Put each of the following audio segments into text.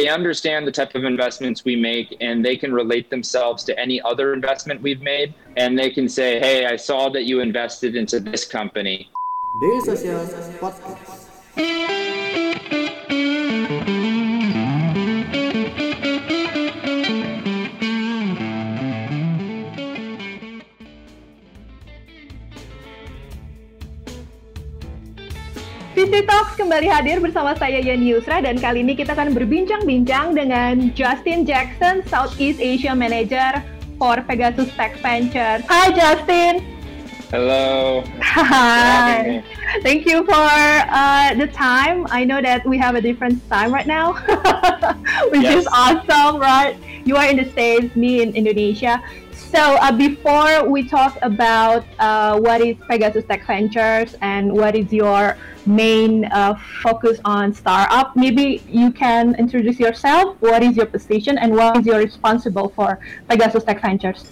they understand the type of investments we make and they can relate themselves to any other investment we've made and they can say hey i saw that you invested into this company Visi Talks kembali hadir bersama saya Yani Yusra dan kali ini kita akan berbincang-bincang dengan Justin Jackson, Southeast Asia Manager for Pegasus Tech Ventures. Hi Justin. hello Hi. Thank you for uh, the time. I know that we have a different time right now, which Yes. is awesome, right? You are in the States, me in Indonesia. So uh, before we talk about uh, what is Pegasus Tech Ventures and what is your main uh, focus on startup, maybe you can introduce yourself. What is your position and what is your responsible for Pegasus Tech Ventures?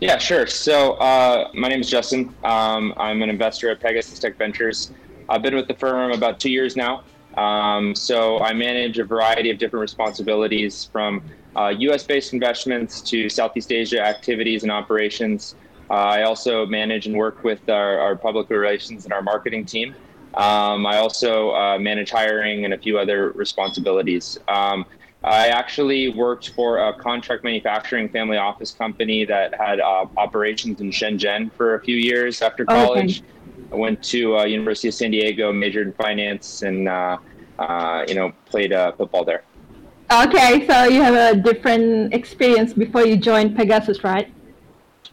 Yeah, sure. So uh, my name is Justin. Um, I'm an investor at Pegasus Tech Ventures. I've been with the firm about two years now. Um, so I manage a variety of different responsibilities from uh, U.S.-based investments to Southeast Asia activities and operations. Uh, I also manage and work with our, our public relations and our marketing team. Um, I also uh, manage hiring and a few other responsibilities. Um, I actually worked for a contract manufacturing family office company that had uh, operations in Shenzhen for a few years after Okay. college. I went to uh, University of San Diego, majored in finance, and uh, uh, you know played uh, football there. Okay, so you have a different experience before you joined Pegasus, right?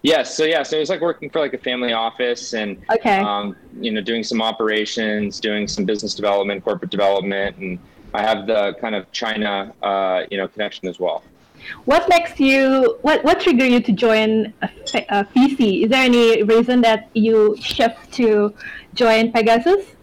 Yes, so yeah, so it was like working for like a family office and Okay. um, you know doing some operations, doing some business development, corporate development, and I have the kind of China uh, you know connection as well. What makes you? What what triggered you to join a, a? Is there any reason that you shift to join Pegasus?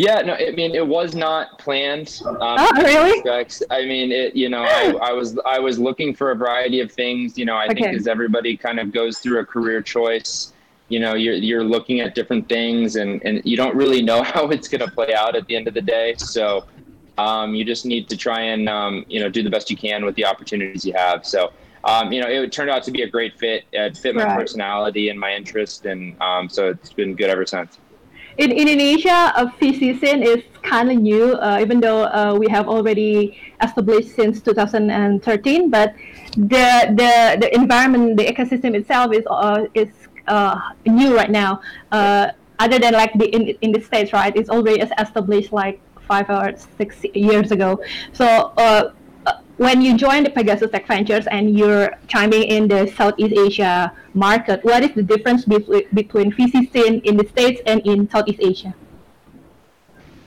Yeah, no, I mean it was not planned. Um, Oh, really? respects. I mean, it. You know, I, I was I was looking for a variety of things. You know, I think Okay. as everybody kind of goes through a career choice, you know, you're you're looking at different things, and and you don't really know how it's going to play out at the end of the day. So, um, you just need to try and um, you know do the best you can with the opportunities you have. So. Um, you know, it turned out to be a great fit. It fit my Right. personality and my interest, and um, so it's been good ever since. In Indonesia, a VC scene is kind of new, uh, even though uh, we have already established since 2013. But the the the environment, the ecosystem itself is uh, is uh, new right now. Uh, other than like the in, in the states, right? It's already established like five or six years ago. So. When you join the Pegasus Tech Ventures and you're chiming in the Southeast Asia market, what is the difference between between VC scene in the States and in Southeast Asia?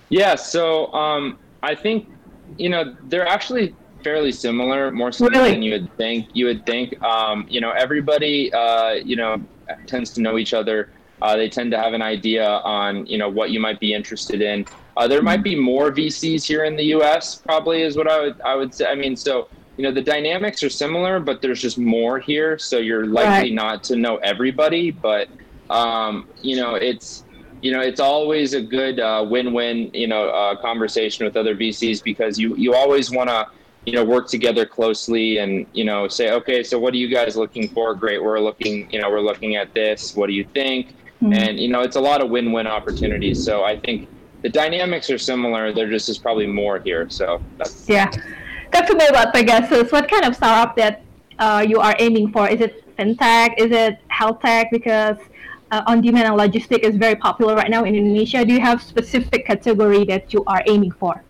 Yeah, so um, I think you know they're actually fairly similar, more so Really? than you would think. You would think, um, you know, everybody, uh, you know, tends to know each other. Uh, they tend to have an idea on, you know, what you might be interested in. Uh, there might be more VCs here in the U.S. Probably is what I would I would say. I mean, so you know, the dynamics are similar, but there's just more here. So you're likely Right. not to know everybody, but um, you know, it's you know, it's always a good uh, win-win, you know, uh, conversation with other VCs because you you always want to, you know, work together closely and you know say, okay, so what are you guys looking for? Great, we're looking, you know, we're looking at this. What do you think? Mhm. And you know, it's a lot of win-win opportunities. So I think the dynamics are similar. There just is probably more here. So that's Yeah. Talk to me about Pegasus. What kind of startup that uh, you are aiming for? Is it fintech? Is it health tech? Because uh, on-demand and logistic is very popular right now in Indonesia. Do you have specific category that you are aiming for?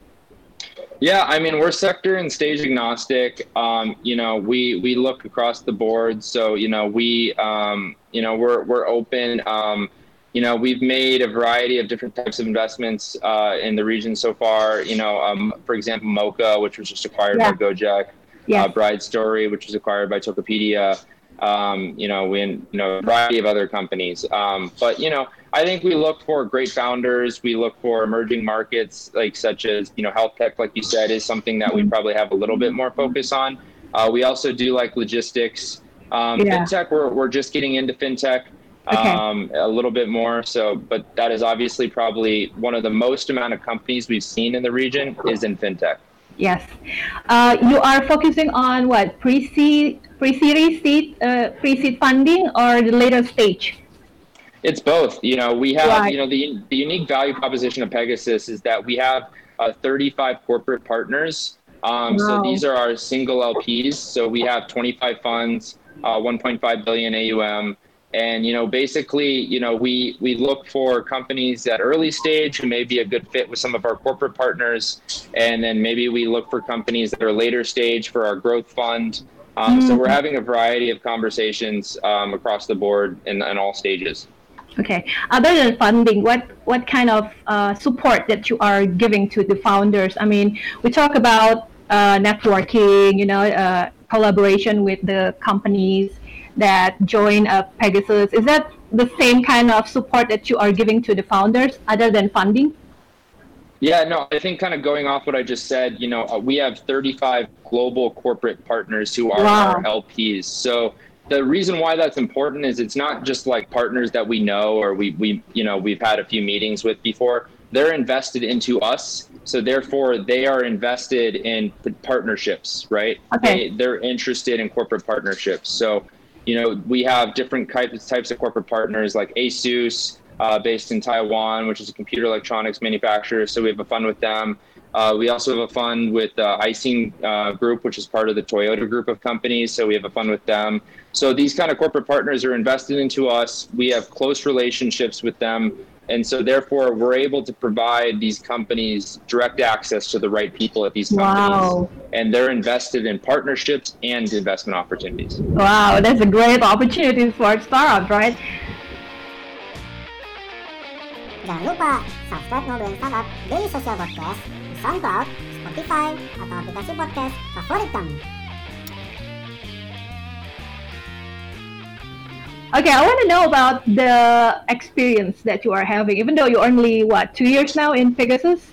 Yeah, I mean, we're sector and stage agnostic. Um, you know, we we look across the board. So you know, we um, you know we're we're open. Um, you know, we've made a variety of different types of investments uh, in the region so far. You know, um, for example, Moka, which was just acquired Yeah. by Gojek. Yes. Uh, Bridestory, which was acquired by Tokopedia. Um, you know, we you know a variety of other companies. Um, but you know, I think we look for great founders. We look for emerging markets, like such as you know health tech, like you said, is something that we Mhm. probably have a little bit more focus on. Uh, we also do like logistics, um, Yeah. fintech. We're we're just getting into fintech. Okay. Um, a little bit more so, but that is obviously probably one of the most amount of companies we've seen in the region is in fintech. Yes. Uh, you are focusing on what pre-seed, pre-series seed, uh, pre-seed funding, or the later stage? It's both. You know, we have right. you know the the unique value proposition of Pegasus is that we have uh, 35 corporate partners. Um, wow. So these are our single LPs. So we have 25 funds, uh, 1.5 billion AUM. And you know, basically, you know, we we look for companies at early stage who may be a good fit with some of our corporate partners, and then maybe we look for companies that are later stage for our growth fund. Um, mm-hmm. So we're having a variety of conversations um, across the board in, in all stages. Okay. Other than funding, what what kind of uh, support that you are giving to the founders? I mean, we talk about uh, networking, you know, uh, collaboration with the companies that join uh, Pegasus. Is that the same kind of support that you are giving to the founders other than funding? Yeah, no, I think kind of going off what I just said, you know, uh, we have 35 global corporate partners who are wow. our LPs. So the reason why that's important is it's not just like partners that we know or we, we you know, we've had a few meetings with before. They're invested into us. So therefore they are invested in partnerships, right? Okay. They, they're interested in corporate partnerships. So you know, we have different types types of corporate partners like ASUS, uh, based in Taiwan, which is a computer electronics manufacturer. So we have a fund with them. Uh, we also have a fund with uh, Aisin uh, Group, which is part of the Toyota group of companies. So we have a fund with them. So these kind of corporate partners are invested into us. We have close relationships with them. And so, therefore, we're able to provide these companies direct access to the right people at these companies. Wow. And they're invested in partnerships and investment opportunities. Wow, that's a great opportunity for startups, right? Jangan lupa subscribe Ngobrolin Startup Daily Social Podcast di SoundCloud, Spotify, atau aplikasi podcast favorit kamu. Okay, I want to know about the experience that you are having, even though you're only, what, two years now in Pegasus?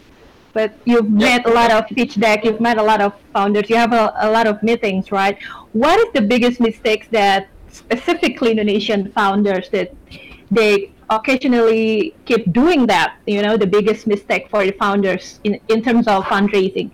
But you've met a lot of pitch deck, you've met a lot of founders, you have a, a lot of meetings, right? What is the biggest mistakes that specifically Indonesian founders that they occasionally keep doing that, you know, the biggest mistake for the founders in, in terms of fundraising?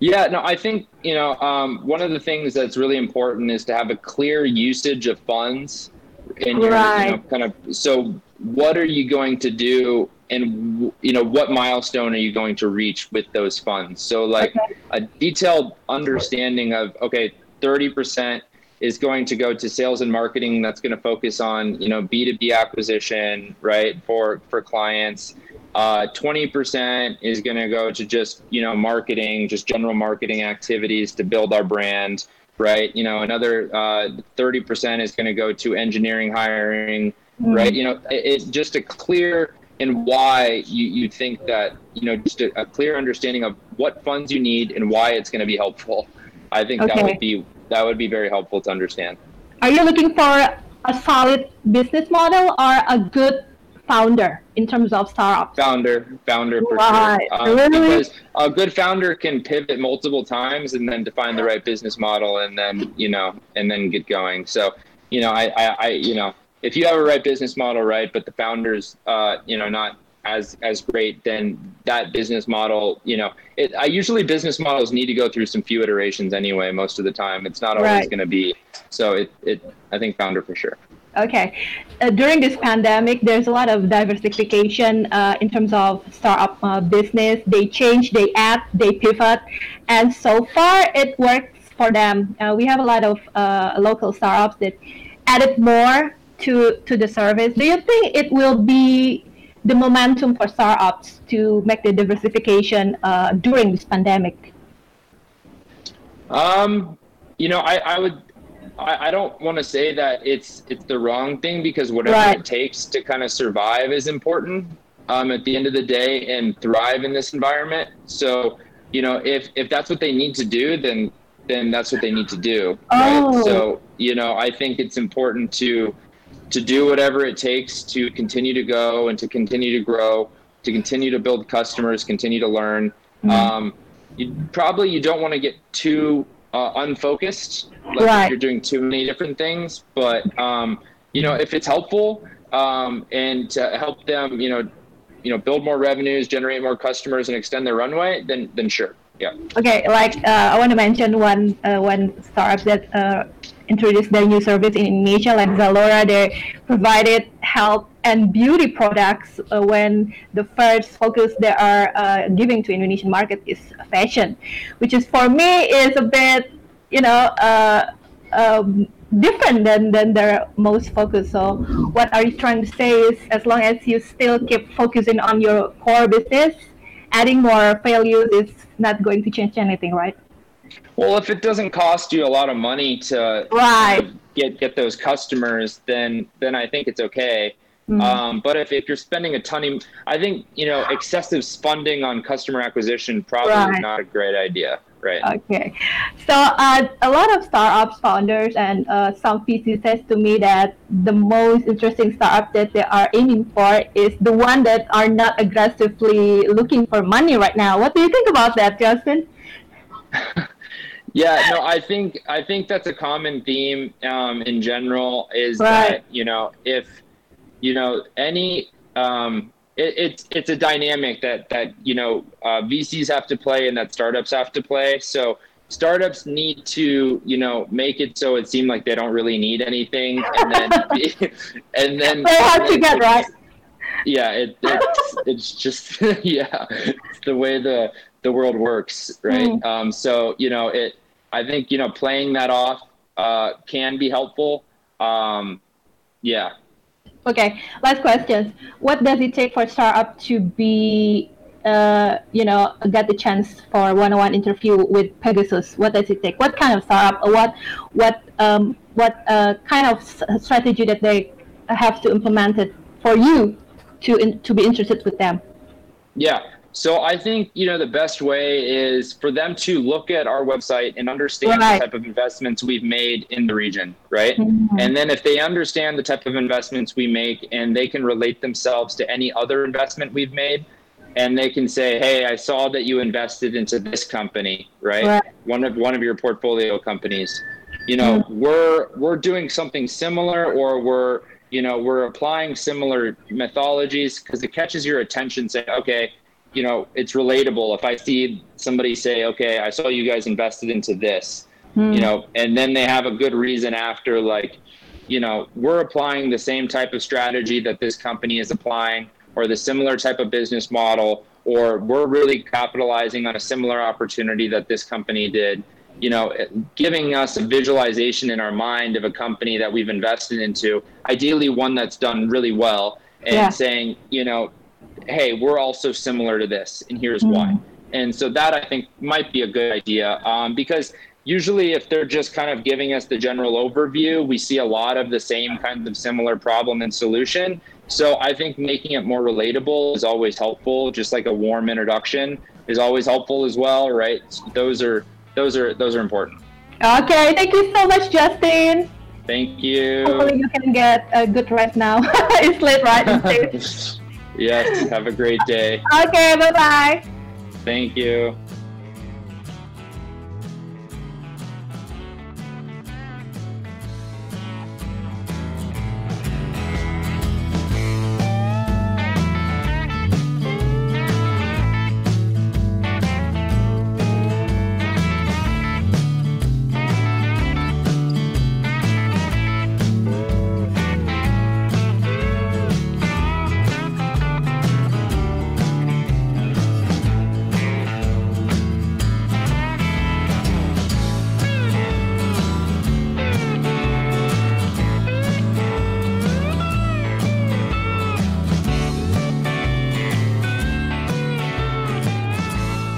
Yeah, no, I think you know um, one of the things that's really important is to have a clear usage of funds in your right. you know, kind of. So, what are you going to do, and you know what milestone are you going to reach with those funds? So, like okay. a detailed understanding of okay, thirty percent is going to go to sales and marketing. That's going to focus on you know B two B acquisition, right, for for clients uh, 20% is going to go to just, you know, marketing, just general marketing activities to build our brand, right? You know, another uh, 30% is going to go to engineering hiring, mm-hmm. right? You know, it's it, just a clear and why you, you think that, you know, just a, a, clear understanding of what funds you need and why it's going to be helpful. I think okay. that would be that would be very helpful to understand. Are you looking for a solid business model or a good founder in terms of startups? Founder, founder for right. sure. Um, really? Because a good founder can pivot multiple times and then define the right business model and then, you know, and then get going. So, you know, I, I, I you know, if you have a right business model, right, but the founders, uh, you know, not as as great, then that business model, you know, it, I usually business models need to go through some few iterations anyway. Most of the time, it's not always right. going to be. So it, it, I think founder for sure. Okay. Uh, during this pandemic, there's a lot of diversification uh, in terms of startup uh, business. They change, they add, they pivot, and so far it works for them. Uh, we have a lot of uh, local startups that added more to to the service. Do you think it will be the momentum for startups to make the diversification uh, during this pandemic? Um, you know, I, I would I, I don't want to say that it's it's the wrong thing because whatever right. it takes to kind of survive is important um, at the end of the day and thrive in this environment. So, you know, if if that's what they need to do, then then that's what they need to do. Oh. Right? So, you know, I think it's important to to do whatever it takes to continue to go and to continue to grow, to continue to build customers, continue to learn. Mm-hmm. Um, you probably you don't want to get too uh, unfocused, like right. you're doing too many different things. But um, you know, if it's helpful um, and to help them, you know, you know, build more revenues, generate more customers, and extend their runway, then then sure. Yeah. Okay, like uh, I want to mention one uh, one startup that uh, introduced their new service in Indonesia, like Zalora. They provided health and beauty products uh, when the first focus they are uh, giving to Indonesian market is fashion, which is for me is a bit, you know, uh, um, different than than their most focus. So what are you trying to say is as long as you still keep focusing on your core business, adding more values is not going to change anything, right? Well, if it doesn't cost you a lot of money to Right. get get those customers, then then I think it's okay. Mm. Um, but if, if you're spending a ton of, I think you know excessive spending on customer acquisition probably is Right. not a great idea, right? Okay, so uh, a lot of startups founders and uh, some VC says to me that the most interesting startup that they are aiming for is the one that are not aggressively looking for money right now. What do you think about that, Justin? Yeah, no, I think I think that's a common theme um, in general. Is Right. that you know if you know any um, it, it's it's a dynamic that that you know uh, VCs have to play and that startups have to play. So startups need to you know make it so it seem like they don't really need anything, and then and then Very hard to get right. yeah it, it's it's just yeah it's the way the the world works right Mm. um so you know it i think you know playing that off uh can be helpful um yeah Okay, last question. What does it take for startup to be, uh, you know, get the chance for one-on-one interview with Pegasus? What does it take? What kind of startup? What, what, um, what uh, kind of strategy that they have to implement it for you to in, to be interested with them? yeah so i think you know the best way is for them to look at our website and understand Right. the type of investments we've made in the region right Mhm. And then if they understand the type of investments we make and they can relate themselves to any other investment we've made, and they can say, "Hey, I saw that you invested into this company, right? Right. One of one of your portfolio companies. You know, we're we're doing something similar, or we're you know we're applying similar methodologies because it catches your attention. Say, okay, you know, it's relatable. If I see somebody say, "Okay, I saw you guys invested into this," Hmm. you know and then they have a good reason after like you know we're applying the same type of strategy that this company is applying or the similar type of business model or we're really capitalizing on a similar opportunity that this company did you know giving us a visualization in our mind of a company that we've invested into ideally one that's done really well and Yeah. saying you know hey we're also similar to this and here's Mhm. why and so that I think might be a good idea um, because usually if they're just kind of giving us the general overview, we see a lot of the same kinds of similar problem and solution. So I think making it more relatable is always helpful. Just like a warm introduction is always helpful as well, right? Those are those are those are important. Okay, thank you so much, Justin. Thank you. Hopefully you can get a good rest now. it's late, right? Yes. Have a great day. okay, bye bye. Thank you.